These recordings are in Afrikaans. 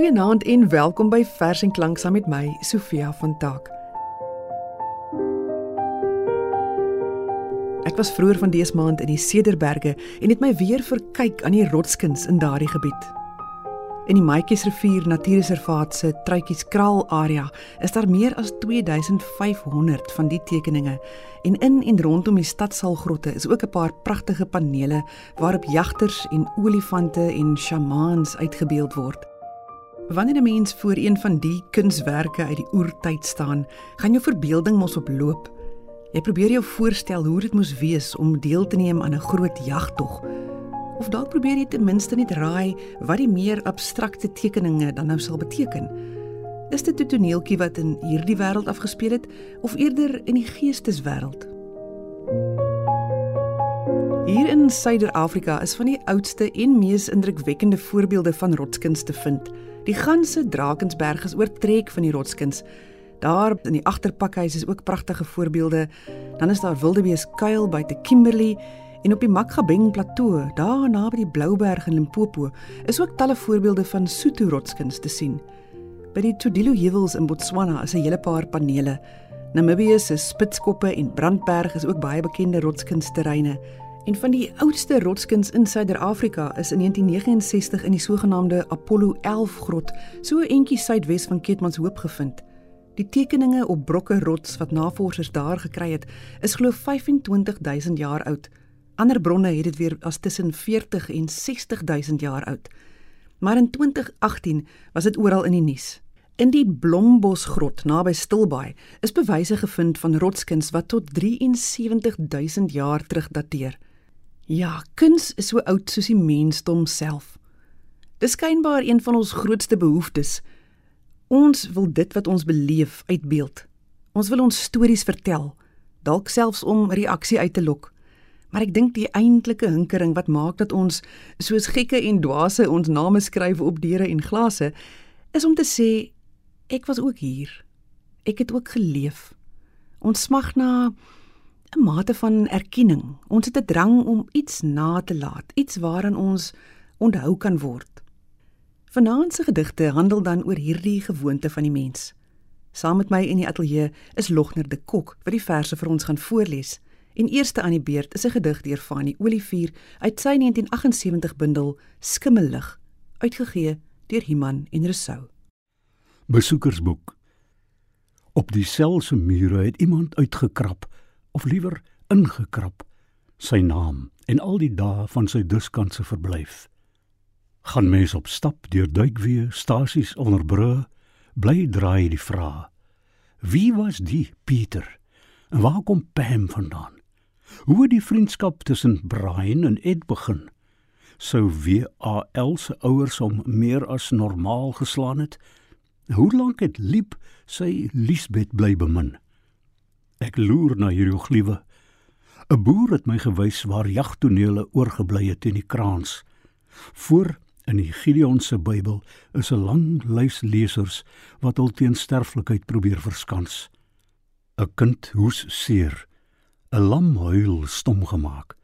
Goeienaand en welkom by Vers en Klank saam met my, Sofia van Tak. Ek was vroeër van dese maand in die Cederberge en het my weer verkyk aan die rotskuns in daardie gebied. In die Maatjiesrivier Natuurreservaat se Truitjieskraal area is daar meer as 2500 van die tekeninge en in en rondom die stadsalgrotte is ook 'n paar pragtige panele waarop jagters en olifante en sjamaans uitgebeeld word. Wanneer 'n mens voor een van die kunswerke uit die oertyd staan, gaan jou verbeelding mos oploop. Jy probeer jou voorstel hoe dit moes wees om deel te neem aan 'n groot jagtog. Of dalk probeer jy ten minste net raai wat die meer abstrakte tekeninge dan nou sal beteken. Is dit 'n toneeltjie wat in hierdie wêreld afgespeel het of eerder in die geesteswêreld? Hier in Suider-Afrika is van die oudste en mees indrukwekkende voorbeelde van rotskuns te vind. Die ganse Drakensberg is oortrek van die rotskuns. Daar in die agterpakhuis is ook pragtige voorbeelde. Dan is daar Wildebeeskuil by te Kimberley en op die Makgabeng plateau, daar naby die Blouberg in Limpopo, is ook talle voorbeelde van Sotho rotskuns te sien. By die Todilo heuwels in Botswana is 'n hele paar panele. Namibië se Spitskoppe en Brandberg is ook baie bekende rotskunsterreine. En van die oudste rotskuns in Suider-Afrika is in 1969 in die sogenaamde Apollo 11 grot, so 'n entjie suidwes van Keetmanshoop gevind. Die tekeninge op brokke rots wat navorsers daar gekry het, is glo 25000 jaar oud. Ander bronne het dit weer as tussen 40 en 60000 jaar oud. Maar in 2018 was dit oral in die nuus. In die Blombosgrot naby Stilbaai is bewyse gevind van rotskuns wat tot 73000 jaar terug dateer. Ja, kuns is so oud soos die mensdom self. Dis skynbaar een van ons grootste behoeftes. Ons wil dit wat ons beleef uitbeeld. Ons wil ons stories vertel, dalk selfs om reaksie uit te lok. Maar ek dink die eintlike hinkering wat maak dat ons soos gekke en dwaase ons name skryf op deure en glase, is om te sê ek was ook hier. Ek het ook geleef. Ons smag na 'n mate van erkenning. Ons het 'n drang om iets na te laat, iets waaraan ons onthou kan word. Vanaand se gedigte handel dan oor hierdie gewoonte van die mens. Saam met my in die ateljee is Logner de Kok wat die verse vir ons gaan voorlees. En eerste aan die beurt is 'n gedig deur Fanny Olivier uit sy 1978 bundel Skimmelig, uitgegee deur Iman en Resou. Besoekersboek. Op die sel se mure het iemand uitgekrap of liewer ingekrap sy naam en al die dae van sy duskanse verblyf. Gaan mens op stap deur duikwee, stasies onder brûe, bly draai die vraag: Wie was die Pieter? En waar kom Pam vandaan? Hoe het die vriendskap tussen Brian en Ed begin? Sou WAL se ouers hom meer as normaal geslaan het? Hoe lank het Liep sy Liesbet bly bemin? Ek loer na hieroglife. 'n Boer het my gewys waar jagtonele oorgebly het in die kraans. Voor in die Gideon se Bybel is 'n lang lys lesers wat hul teen sterflikheid probeer verskans. 'n Kind hoes seer, 'n lam huil stom gemaak.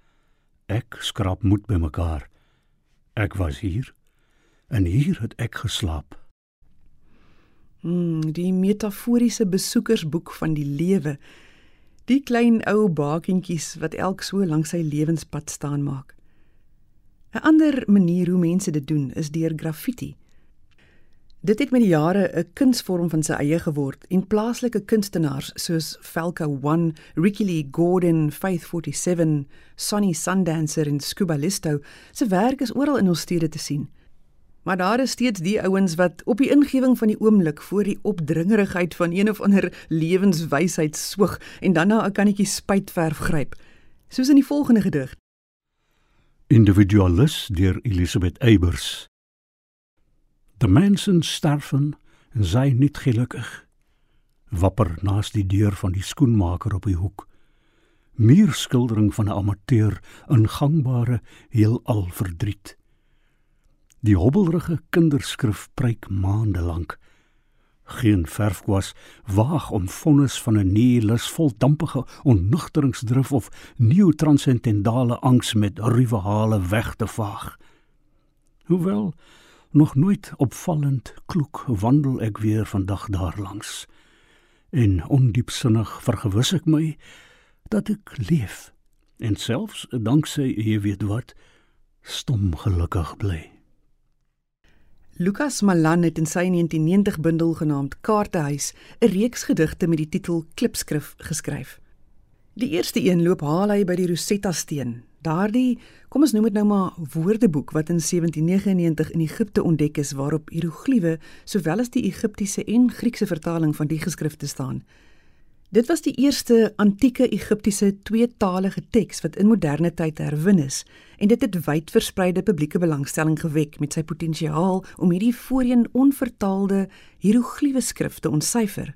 Ek skrap moed bymekaar. Ek was hier en hier het ek geslaap. Mm, die metaforiese besoekersboek van die lewe Die klein ou bakentjies wat elk so langs sy lewenspad staan maak. 'n Ander manier hoe mense dit doen is deur graffiti. Dit het met die jare 'n kunsvorm van sy eie geword en plaaslike kunstenaars soos Falco 1, Ricky Lee Gordon, Faith 47, Sonny Sundancer en Scuba Listo se werk is oral in ons stede te sien. Maar daar is steeds die ouens wat op die ingewing van die oomblik voor die opdringerigheid van een of ander lewenswysheid soog en dan na 'n kannetjie spuitverf gryp. Soos in die volgende gedig. Individualis deur Elisabeth Eybers. Die mense sterven en sy nie gelukkig. Wapper naas die deur van die skoenmaker op die hoek. Muurskildering van 'n amateur in gangbare heelal verdriet. Die hobbelrige kinderskrif preek maande lank. Geen verfkwas waag om vonnis van 'n nihilus vol dampige onnugteringsdrif of neotranscendentale angs met ruwe hale weg te vaag. Hoewel Nog nooit opvallend kloek wandel ek weer vandag daarlangs. En ondiepsinnig vergewis ek my dat ek leef en selfs danksy jy weet wat stom gelukkig bly. Lukas Malan het in sy 1990 bundel genaamd Kaartehuis 'n reeks gedigte met die titel Klipskrif geskryf. Die eerste een loop haal hy by die Rosetta Steen. Daardie, kom ons noem dit nou maar woordeboek wat in 1799 in Egipte ontdek is waarop hieroglife sowel as die Egiptiese en Griekse vertaling van die geskrifte staan. Dit was die eerste antieke Egiptiese tweetalige teks wat in moderne tyd herwin is en dit het wyd verspreide publieke belangstelling gewek met sy potensiaal om hierdie voorheen onvertaalde hieroglife skrif te ontsyfer.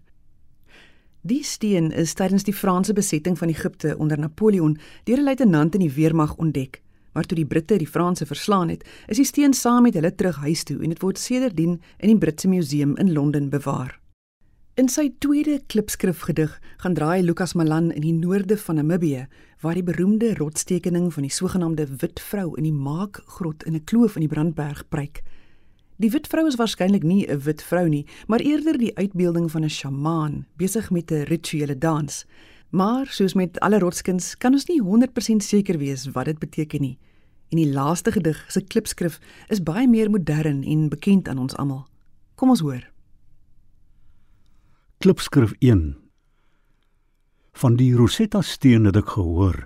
Die steen is tydens die Franse besetting van Egipte onder Napoleon deur 'n luitenant in die weermag ontdek. Maar toe die Britte die Franse verslaan het, is die steen saam met hulle terug huis toe en dit word sedertdien in die Britse Museum in Londen bewaar. In sy tweede klipskrifgedig gaan draai Lukas Malan in die noorde van Namibië, waar die beroemde rotstekening van die sogenaamde wit vrou in die Maakgrot in 'n kloof in die Brandberg pryk. Die wit vrou is waarskynlik nie 'n wit vrou nie, maar eerder die uitbeelding van 'n sjamaan besig met 'n rituele dans. Maar soos met alle rotskuns kan ons nie 100% seker wees wat dit beteken nie. En die laaste gedig, se klipskrif, is baie meer modern en bekend aan ons almal. Kom ons hoor. Klipskrif 1 Van die Rosetta steen het ek gehoor,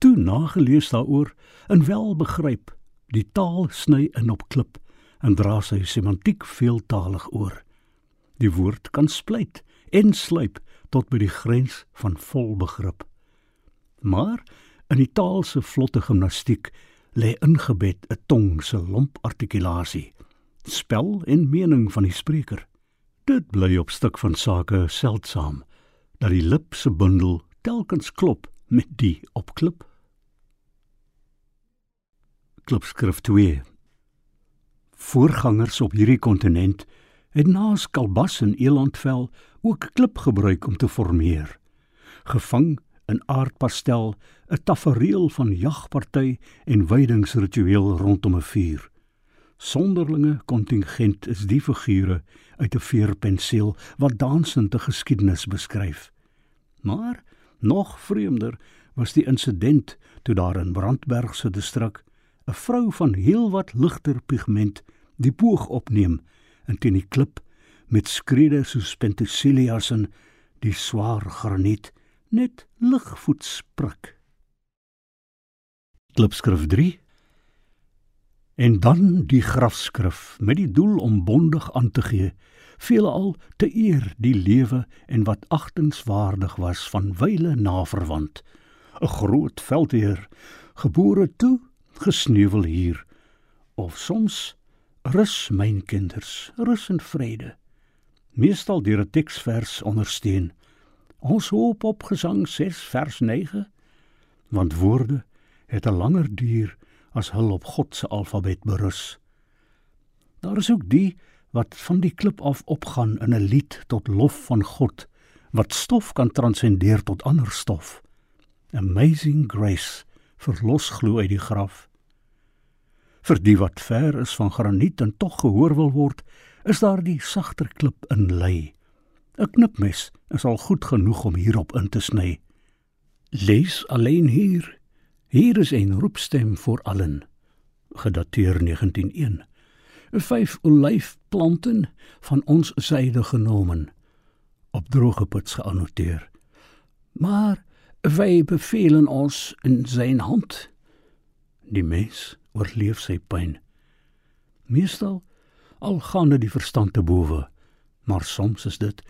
toe nagelees daaroor en wel begryp, die taal sny in op klip en dra sy semantiek veeltalig oor. Die woord kan splyt en sluip tot by die grens van volbegrip. Maar in die taal se vlotte gimnastiek lê ingebed 'n tong se lomp artikulasie, spel en mening van die spreker. Dit bly op stuk van sake seldsaam dat die lip se bundel telkens klop met die opklip. Klipskrif 2. Voorgangers op hierdie kontinent het naas kalbas en elandvel ook klip gebruik om te formeer. Gevang in aardpastel, 'n tafereel van jagparty en wydingsritueel rondom 'n vuur. Sonderlinge kontingent is die figure uit 'n veerpenseel wat dansende geskiedenis beskryf. Maar nog vreemder was die insident toe daar in Brandberg se distrik 'n vrou van heelwat ligter pigment die boog opneem en teen die klip met skrede soos pentasilias en die swaar graniet net ligvoet sprik. Klipskrif 3 En dan die grafskrif met die doel om bondig aan te gee, veelal te eer die lewe en wat agtenswaardig was van wyle naverwant. 'n Groot veldheer, gebore toe, gesneuwel hier. Of soms rus myn kinders, rus en vrede. Meestal deur 'n teksvers ondersteun. Ons hoop op gesang 6 vers 9, want woorde het 'n langer duur as hul op God se alfabet berus. Daar is ook die wat van die klip af opgaan in 'n lied tot lof van God wat stof kan transcendeer tot ander stof. Amazing grace verlos glo uit die graf. Vir die wat ver is van graniet en tog gehoor wil word, is daar die sagter klip in lei. 'n Knipmes is al goed genoeg om hierop in te sny. Lees alleen hier Hier is 'n roepstem vir allen, gedateer 1901. Vyf olyfplanten van ons syde genomen, op droge puts geannoteer. Maar wy bevelen ons in sy hand. Die mens oorleef sy pyn. Meestal al gaan dit die verstand te bowe, maar soms is dit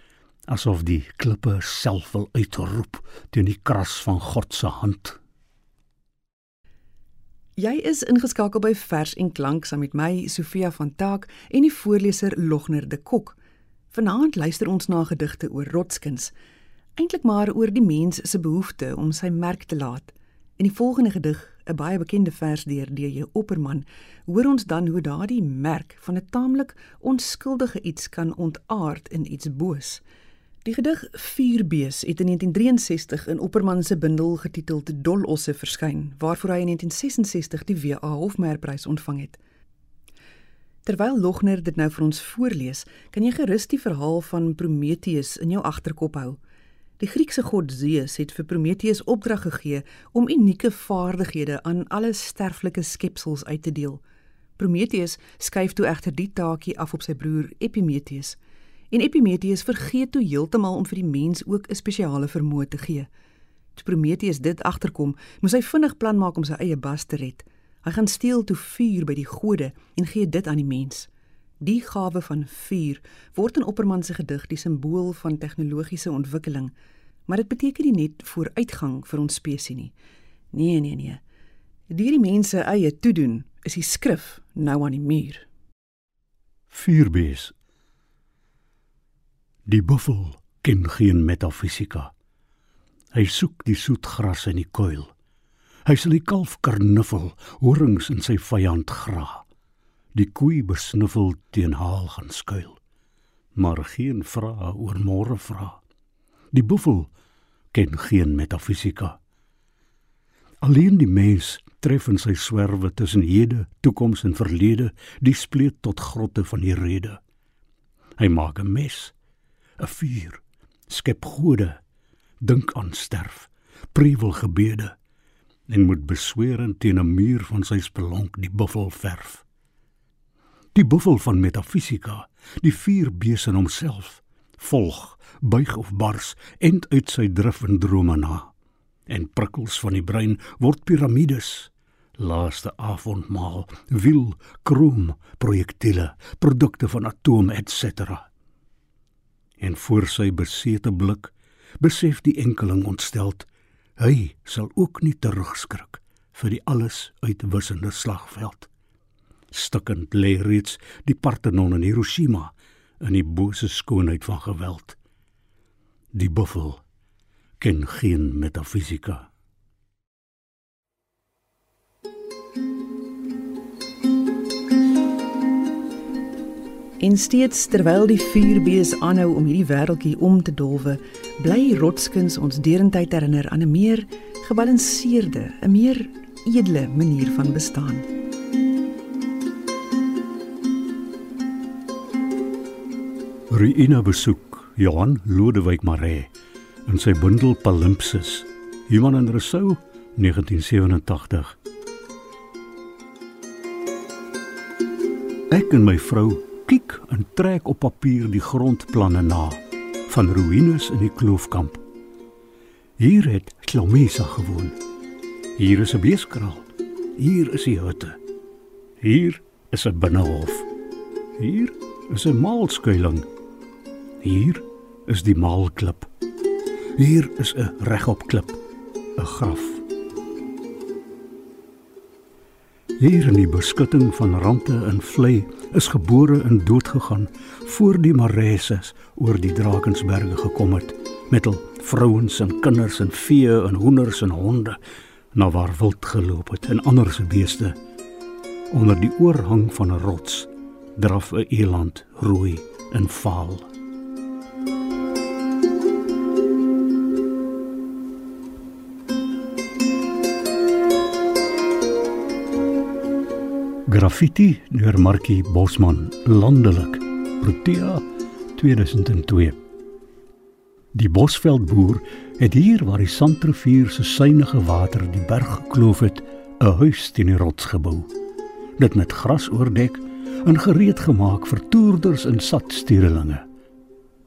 asof die klippe self wil uitroep teen die kras van God se hand. Jy is ingeskakel by Vers en Klank saam met my Sofia van Taak en die voorleser Logner de Kok. Vanaand luister ons na gedigte oor rotskuns, eintlik maar oor die mens se behoefte om sy merk te laat. In die volgende gedig, 'n baie bekende vers deur D.J. Opperman, hoor ons dan hoe daardie merk van 'n taamlik onskuldige iets kan ontaard in iets boos. Die gedig Vuurbees het in 1963 in Opperman se bundel getiteld Dolosse verskyn, waarvoor hy in 1966 die W.A. Hofmeyer Prys ontvang het. Terwyl Logner dit nou vir ons voorlees, kan jy gerus die verhaal van Prometheus in jou agterkop hou. Die Griekse god Zeus het vir Prometheus opdrag gegee om unieke vaardighede aan alle sterflike skepsels uit te deel. Prometheus skuif toe egter die taakie af op sy broer Epimetheus. En Epimetheus vergeet toe heeltemal om vir die mens ook 'n spesiale vermoë te gee. Toe Prometheus dit agterkom, moes hy vinnig plan maak om sy eie bas te red. Hy gaan steel toe vuur by die gode en gee dit aan die mens. Die gawe van vuur word in Opperman se gedig die simbool van tegnologiese ontwikkeling, maar dit beteken nie net vooruitgang vir ons spesies nie. Nee, nee, nee. Deur die mense eie toedoen is die skrif nou aan die muur. Vuurbees. Die buffel ken geen metafisika. Hy soek die soet gras in die kuil. Hy sal die kalf karnuffel, horings in sy vyand gra. Die koei besnuffel teen haal gaan skuil. Maar geen vrae oor môre vra. Die buffel ken geen metafisika. Alleen die mens tref in sy swerwe tussen hede, toekoms en verlede, die spleet tot grotte van die rede. Hy maak 'n mes, 'n vuur, skep gode, dink aan sterf, prewel gebede. En moet besweerend teen 'n muur van sy spelonk die buffel verf. Die buffel van metafisika, die vier bees in homself, volg, buig of bars end uit sy drif en drome na. En prikkels van die brein word piramides. Laaste avondmaal wiel krom projektiele produkte van atoom etc en voor sy besete blik besef die enkeling ontsteld hy sal ook nie terugskrik vir die alles uitwissende slagveld stukkend lê reeds die parthenon in hiroshima in die bose skoonheid van geweld die buffel ken geen metafisika. En steeds terwyl die vuurbees aanhou om hierdie wêreldjie om te dolwe, bly rotskuns ons derendtyd herinner aan 'n meer gebalanseerde, 'n meer edele manier van bestaan. Ruïna besoek Johan Lodewyk Maree in sy bundel Palimpsest Human en Rousseau 1987 Ek en my vrou kyk en trek op papier die grondplanne na van ruïnes in die kloofkamp. Hier het Klomisa gewoon. Hier is 'n beeskraal. Hier is die hutte Hier is 'n binnehof Hier is 'n maalskuiling. Hier is die maalklip. Hier is 'n regop klip, 'n graf. Hier in die beskutting van rande en vlei is gebore en doodgegaan voor die Mareses oor die Drakensberge gekom het met hul vrouens en kinders en vee en hoenders en honde na waar wild geloop het en ander se beeste onder die oorhang van 'n rots draf 'n eland rooi en vaal Graffiti deur Markie Bosman landelik Protea 2002 Die Bosveldboer het hier waar die Sandrivier se suiwige water die berg gekloof het 'n huis teen die rots gebou dit met gras oordek en gereed gemaak vir toerders en satstuurlinge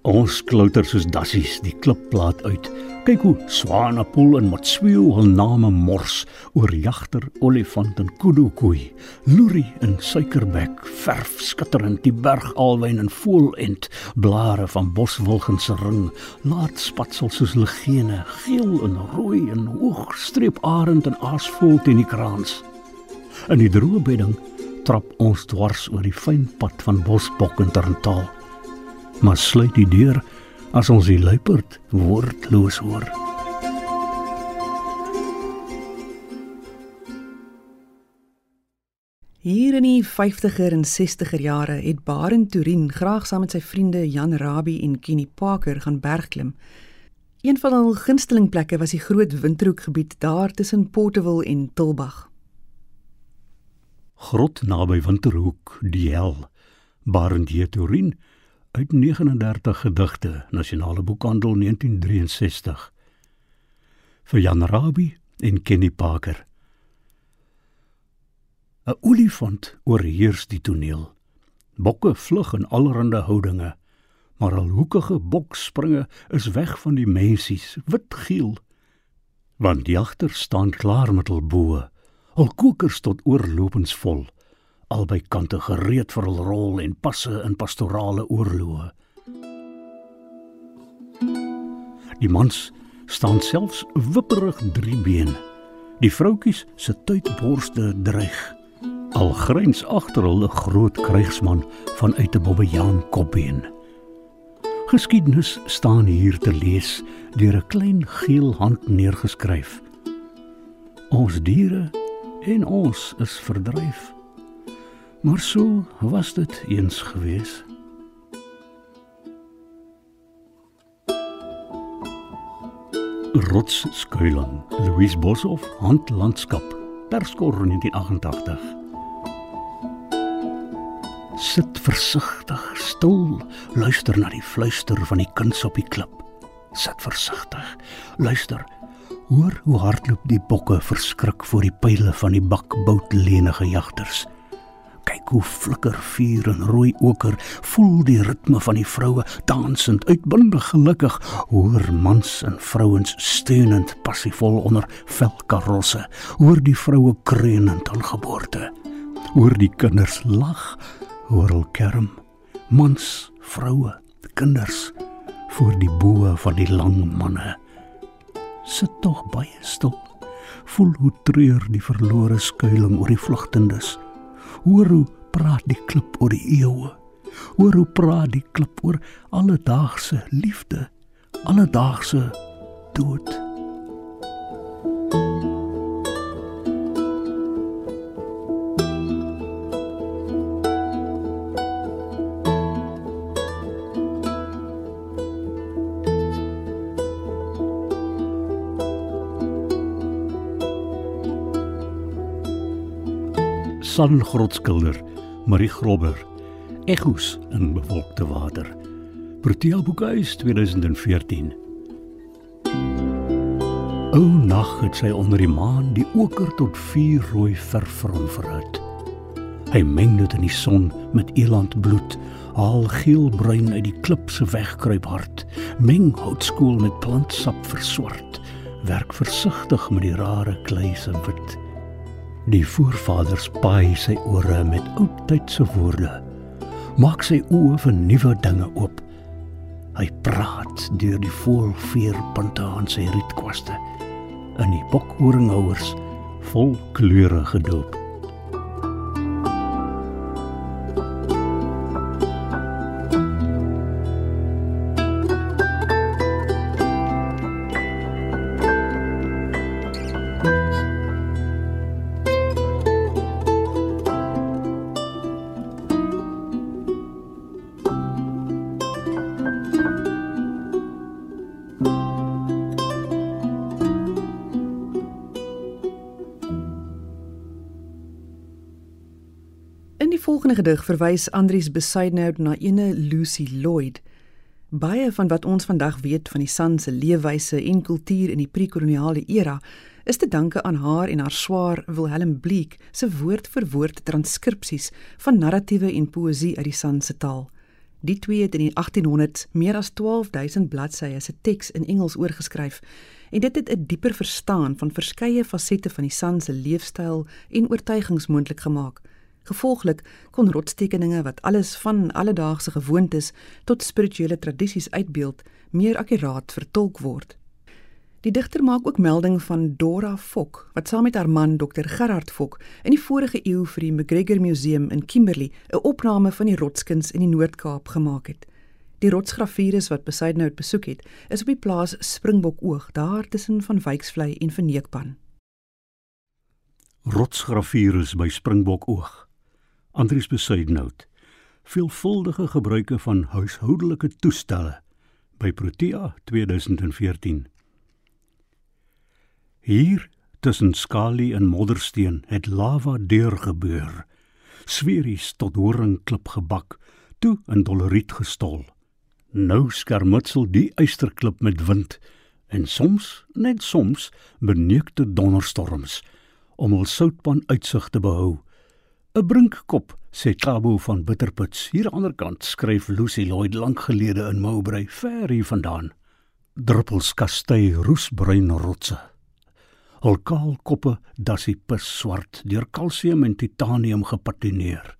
Ons klouter soos dassies die klipplaat uit. Kyk hoe Swanepoel en Matsweo hul name mors oor jagter, olifant en kudukoei. Loerie en suikerbek verf skitterend die bergalwyn en voelend blare van boswilgen se ring. Laat spatsel soos legene, geel en rooi en hoogstreep arend en aasvol teen die kraans. In die droë bedding trap ons dwars oor die fyn pad van bosbok en terntaal maar sluit die deur as ons die luiperd woordloos hoor. Hier in die 50er en 60er jare het Baren Turin graag saam met sy vriende Jan Rabie en Kenny Parker gaan bergklim. Een van hul gunsteling plekke was die groot windroekgebied daar tussen Porteville en Tulbagh. Grot naby Winterhoek, die hel. Barend Jeturin uit 39 gedigte, Nasionale Boekhandel 1963. Vir Jan Rabie en Kenny Parker. 'n Olifant oorheers die toneel. Bokke vlug in allerlei houdinge, maar al hoekige bokspringe is weg van die mensies, wit geel. Want die agter staan klaar met hul boë al kokers tot oorlopends vol albei kante gereed vir hul rol en passe in pastorale oorloë. Die mans staan selfs wipperig drie been die vroutkies se tuitborste dreig. Al grens agter hulle groot krygsman vanuit 'n bobbejaan kopbeen. Geskiedenis staan hier te lees deur 'n klein geel hand neergeskryf. Ons diere en ons is verdryf. Maar so was dit eens gewees. Rots skuiling, Louise Boshoff, handlandskap, Perskor 1988. Sit versigtig, stil, luister na die fluister van die kuns op die klip. Sit versigtig, luister Hoor hoe hardloop die bokke verskrik voor die pile van die bakboutlenige jagters. Kyk hoe flikker vuur en rooi oker, voel die ritme van die vroue dansend uitbundig gelukkig, hoor mans en vrouens steunend passievol onder velkarosse, hoor die vroue kreunend aan geboorte. Hoor die kinders lag, hoor hul kerm, mans, vroue, kinders voor die boë van die lang manne sit tog baie stil. Voel hoe treur die verlore skuilings oor die vlugtendes. Hoor hoe praat die klip oor die eeue. Hoor hoe praat die klip oor alledaagse liefde, alledaagse dood. San Grotskilder, Marie Grobber. Echos in bewolkte water. Protea Boekhuis 2014. O nag het sy onder die maan die oker tot vuurrooi verfrom verhit. Hy meng dit in die son met elandbloed, haal geelbruin uit die klip se wegkruip hart, meng houtskool met plantsap verswart, werk versigtig met die rare klei se wit. Die voorvaders paai sy ore met oudtydse woorde. Maak sy oë vir nuwe dinge oop. Hy praat deur die voelveerpunte aan sy rietkwaste in die bokhoringhouers vol kleure gedoop. Volgende gedig verwys Andries Besaidnout na ene Lucy Lloyd. Baie van wat ons vandag weet van die San se leefwyse en kultuur in die pre-koloniale era is te danke aan haar en haar swaar Wilhelm Bleek se woord-vir-woord transkripsies van narratiewe en poësie uit die San se taal. Die twee het in die 1800s meer as 12000 bladsye se teks in Engels oorgeskryf en dit het 'n dieper verstaan van verskeie fasette van die San se leefstyl en oortuigings moontlik gemaak. Gevolglik kon rotstekeninge wat alles van alledaagse gewoontes tot spirituele tradisies uitbeeld, meer akkuraat vertolk word. Die digter maak ook melding van Dora Fok, wat saam met haar man Dr Gerard Fok in die vorige eeu vir die McGregor Museum in Kimberley 'n opname van die rotskuns in die Noord-Kaap gemaak het. Die rotsgrafiures wat Besaidnout besoek het, is op die plaas Springbokoog, daar tussen van Wyksvlei en Verneekpan. Rotsgrafiures by Springbokoog Andries Besuidnout. Veelvuldige gebruike van huishoudelike toestelle by Protea 2014. Hier tussen skalie en moddersteen het lava deurgebeur sweeries tot horingklip gebak, toe in doleriet gestol. Nou skermutsel die eysterklip met wind en soms, net soms, beneukte donderstorms om hul soutpan uitsig te behou. 'n Brinkkop, sê Tabo van Bitterputs. Hier aan die ander kant skryf Lucy Lloyd lank gelede in Mowbray, ver hier vandaan. Druppels kastei roesbruin rotse. Hul kaal koppe dassie pis swart deur kalsium en titanium gepatineer.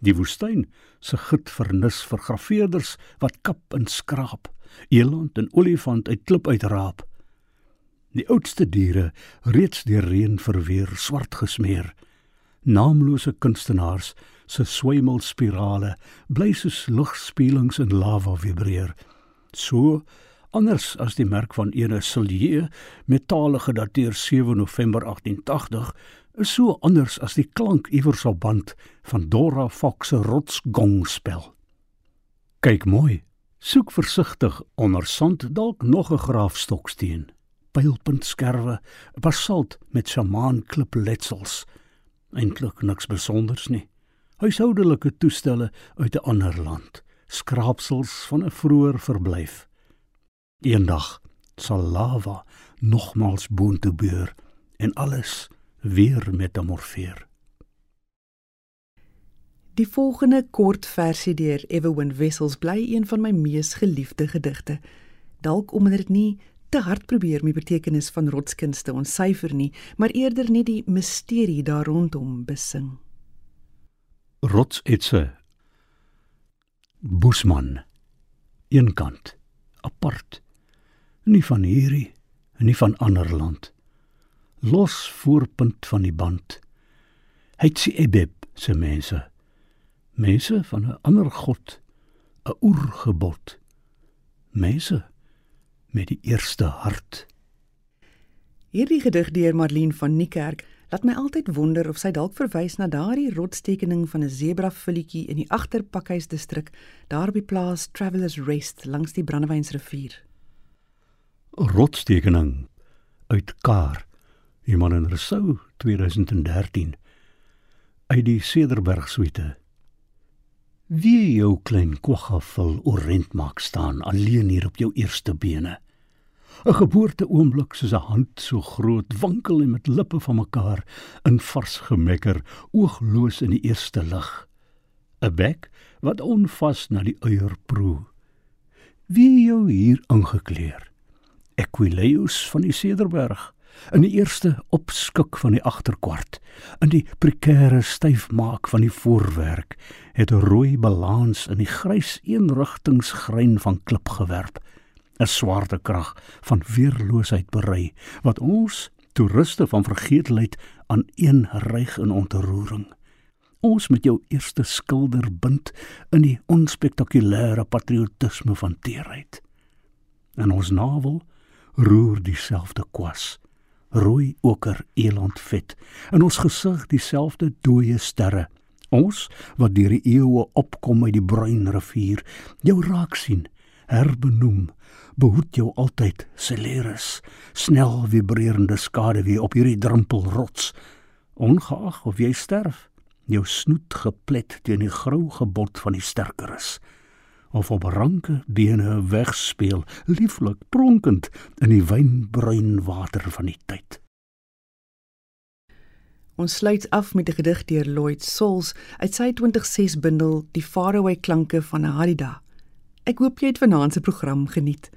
Die woestyn se git vernis vir grafeerders wat kap en skraap, eland en olifant uit klip uitraap. Die oudste diere reeds deur reën verweer swart gesmeer. Naamlose kunstenaars se swymelspirale bly soos ligspieelings in lava vibreer. So anders as die merk van ene Silje metale gedateer 7 November 1880 is so anders as die klank iewers op band van Dora Fox se rotsgongspel. Kyk mooi, soek versigtig onder sand dalk nog 'n graafstoksteen, pylpuntskerwe, basalt met shamaan klipletsels. Eintlik niks besonders nie. Huishoudelike toestelle uit 'n ander land, skraapsels van 'n vroeër verblyf. Eendag sal lava nogmals boontoe beur en alles weer metamorfeer. Die volgende kort versie deur Evelyn Wessels bly een van my mees geliefde gedigte. Dalk omdat dit nie te hard probeer om die betekenis van rotskunste ontsyfer nie, maar eerder net die misterie daar rondom besing. Rotsetse Busman eenkant apart nie van hierdie nie van ander land los voorpunt van die band. Hy't sy ebeb se mense. Mense van 'n ander god, 'n oergebod. Mense met die eerste hart. Hierdie gedig deur Marlene van Niekerk laat my altyd wonder of sy dalk verwys na daardie rotstekening van 'n zebra filletjie in die agterpakhuisdistrik daar by plaas Travelers Rest langs die Brandewynsrivier. Rotstekening uit Kaar Iemand in Rousseau 2013 uit die Cederberg suite. Wie jou klein kwaggaffel orent maak staan alleen hier op jou eerste bene. 'n Geboorte oomblik soos 'n hand so groot wankel en met lippe van mekaar in vars gemekker oogloos in die eerste lig. 'n Bek wat onvas na die uier proe. Wie jou hier ingekleer. Equileus van die Cederberg in die eerste opskik van die agterkwart in die prekêre styfmaak van die voorwerk het rooi balans in die grys eenrigtingsgrein van klip gewerp 'n swaarte krag van weerloosheid berei wat ons toeriste van vergeetlikheid aan een ryg in ontroering. Ons met jou eerste skilder bind in die onspektakulêre patriotisme van teerheid. En ons navel roer dieselfde kwas rooi oker elandvet in ons gesig dieselfde dooie sterre. Ons wat deur die eeue opkom uit die bruin rivier jou raak sien herbenoem behoed jou altyd Celerus snel vibrerende skade weer op hierdie drempel rots ongeag of jy sterf jou snoet geplet teen die grou gebod van die sterkeres of op ranke bene wegspeel, lieflik pronkend in die wynbruin water van die tyd. Ons sluit af met 'n gedig deur Lloyd Souls uit sy 2006 bundel Die Faraway Klanke van Hadida. Ek hoop jy het vanaand se program geniet.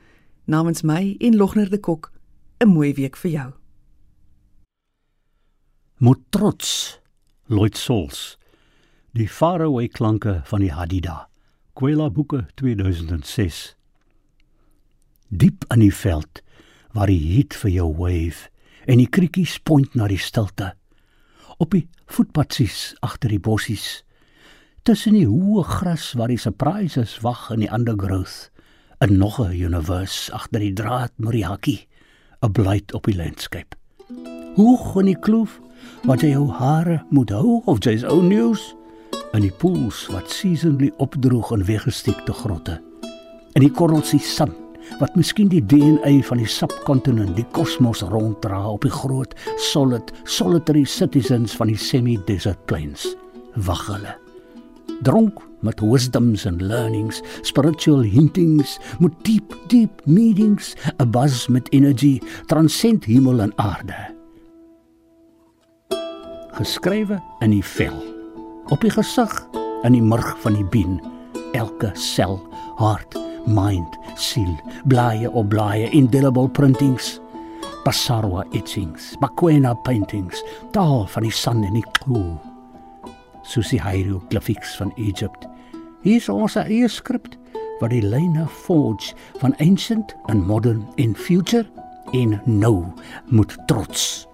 Namens my en Logner de Kok, 'n mooi week vir jou. Moet trots Lloyd Souls. Die Faraway Klanke van die Hadida. Kwela Boeke 2006. Diep in die veld waar die heat vir jou wave en die kriekies point na die stilte. Op die voetpadsies agter die bossies. Tussen die hoë gras waar die surprises wag in die undergrowth. 'n Nog 'n universe agter die draad Moriaki. 'n Blight op die landscape. Hoog in die kloof wat jy jou hare moet hou of jy's ou news in die pools wat seasonally opdroog in weggesteekte grotte. In die korrelsie sand wat miskien die DNA van die subkontinent, die kosmos ronddra op die groot solid solitary citizens van die semi-desert plains. wag hulle. Dronk met wisdoms and learnings, spiritual hintings, met deep deep meanings, a buzz met energy, transcend hemel en aarde. Geskrywe in die vel, op die gesig in die murg van die bien, elke sel, hart, mind, siel, blaaie op blaaie, indelible printings. Pasarwa etchings, Bakwena paintings, taal van die son en die klou. Soos die hieroglyphics van Egypte. Hier is ons eie skrip wat die lyne forge van ancient en modern en future en nou moet trots